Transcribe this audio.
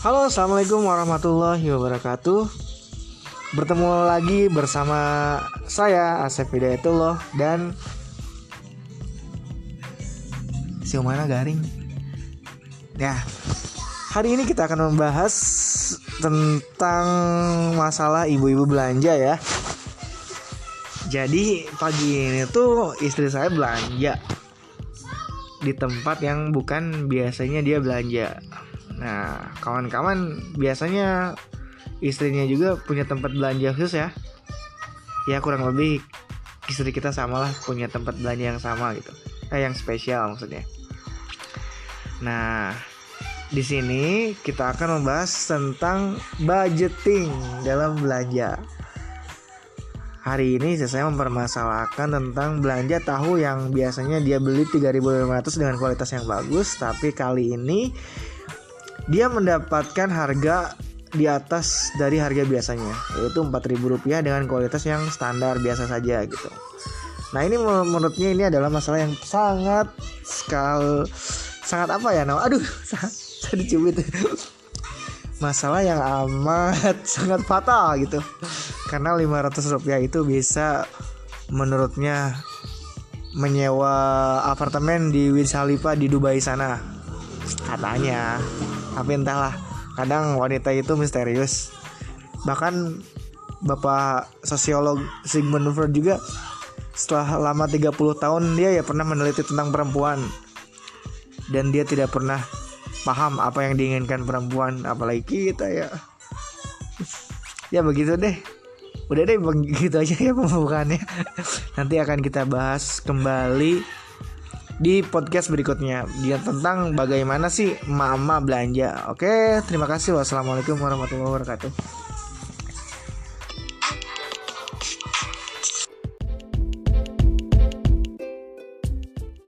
Halo, assalamualaikum warahmatullahi wabarakatuh. Bertemu lagi bersama saya Asep Hidayatullah dan Siu mana garing. Ya, hari ini kita akan membahas tentang masalah ibu-ibu belanja ya. Jadi pagi ini tuh istri saya belanja di tempat yang bukan biasanya dia belanja. Nah, kawan-kawan biasanya istrinya juga punya tempat belanja khusus ya. Ya kurang lebih istri kita samalah punya tempat belanja yang sama gitu. Eh yang spesial maksudnya. Nah, di sini kita akan membahas tentang budgeting dalam belanja. Hari ini saya mempermasalahkan tentang belanja tahu yang biasanya dia beli 3.500 dengan kualitas yang bagus, tapi kali ini dia mendapatkan harga di atas dari harga biasanya, yaitu Rp4.000 dengan kualitas yang standar biasa saja gitu. Nah, ini menurutnya ini adalah masalah yang sangat skal sangat apa ya? Nah, aduh, saya dicubit. masalah yang amat sangat fatal gitu karena 500 rupiah itu bisa menurutnya menyewa apartemen di Wiz Khalifa di Dubai sana katanya tapi entahlah kadang wanita itu misterius. Bahkan bapak sosiolog Sigmund Freud juga setelah lama 30 tahun dia ya pernah meneliti tentang perempuan. Dan dia tidak pernah paham apa yang diinginkan perempuan apalagi kita ya. Ya begitu deh. Udah deh begitu aja ya pembukaannya. Nanti akan kita bahas kembali di podcast berikutnya. Dia tentang bagaimana sih mama belanja. Oke terima kasih. Wassalamualaikum warahmatullahi wabarakatuh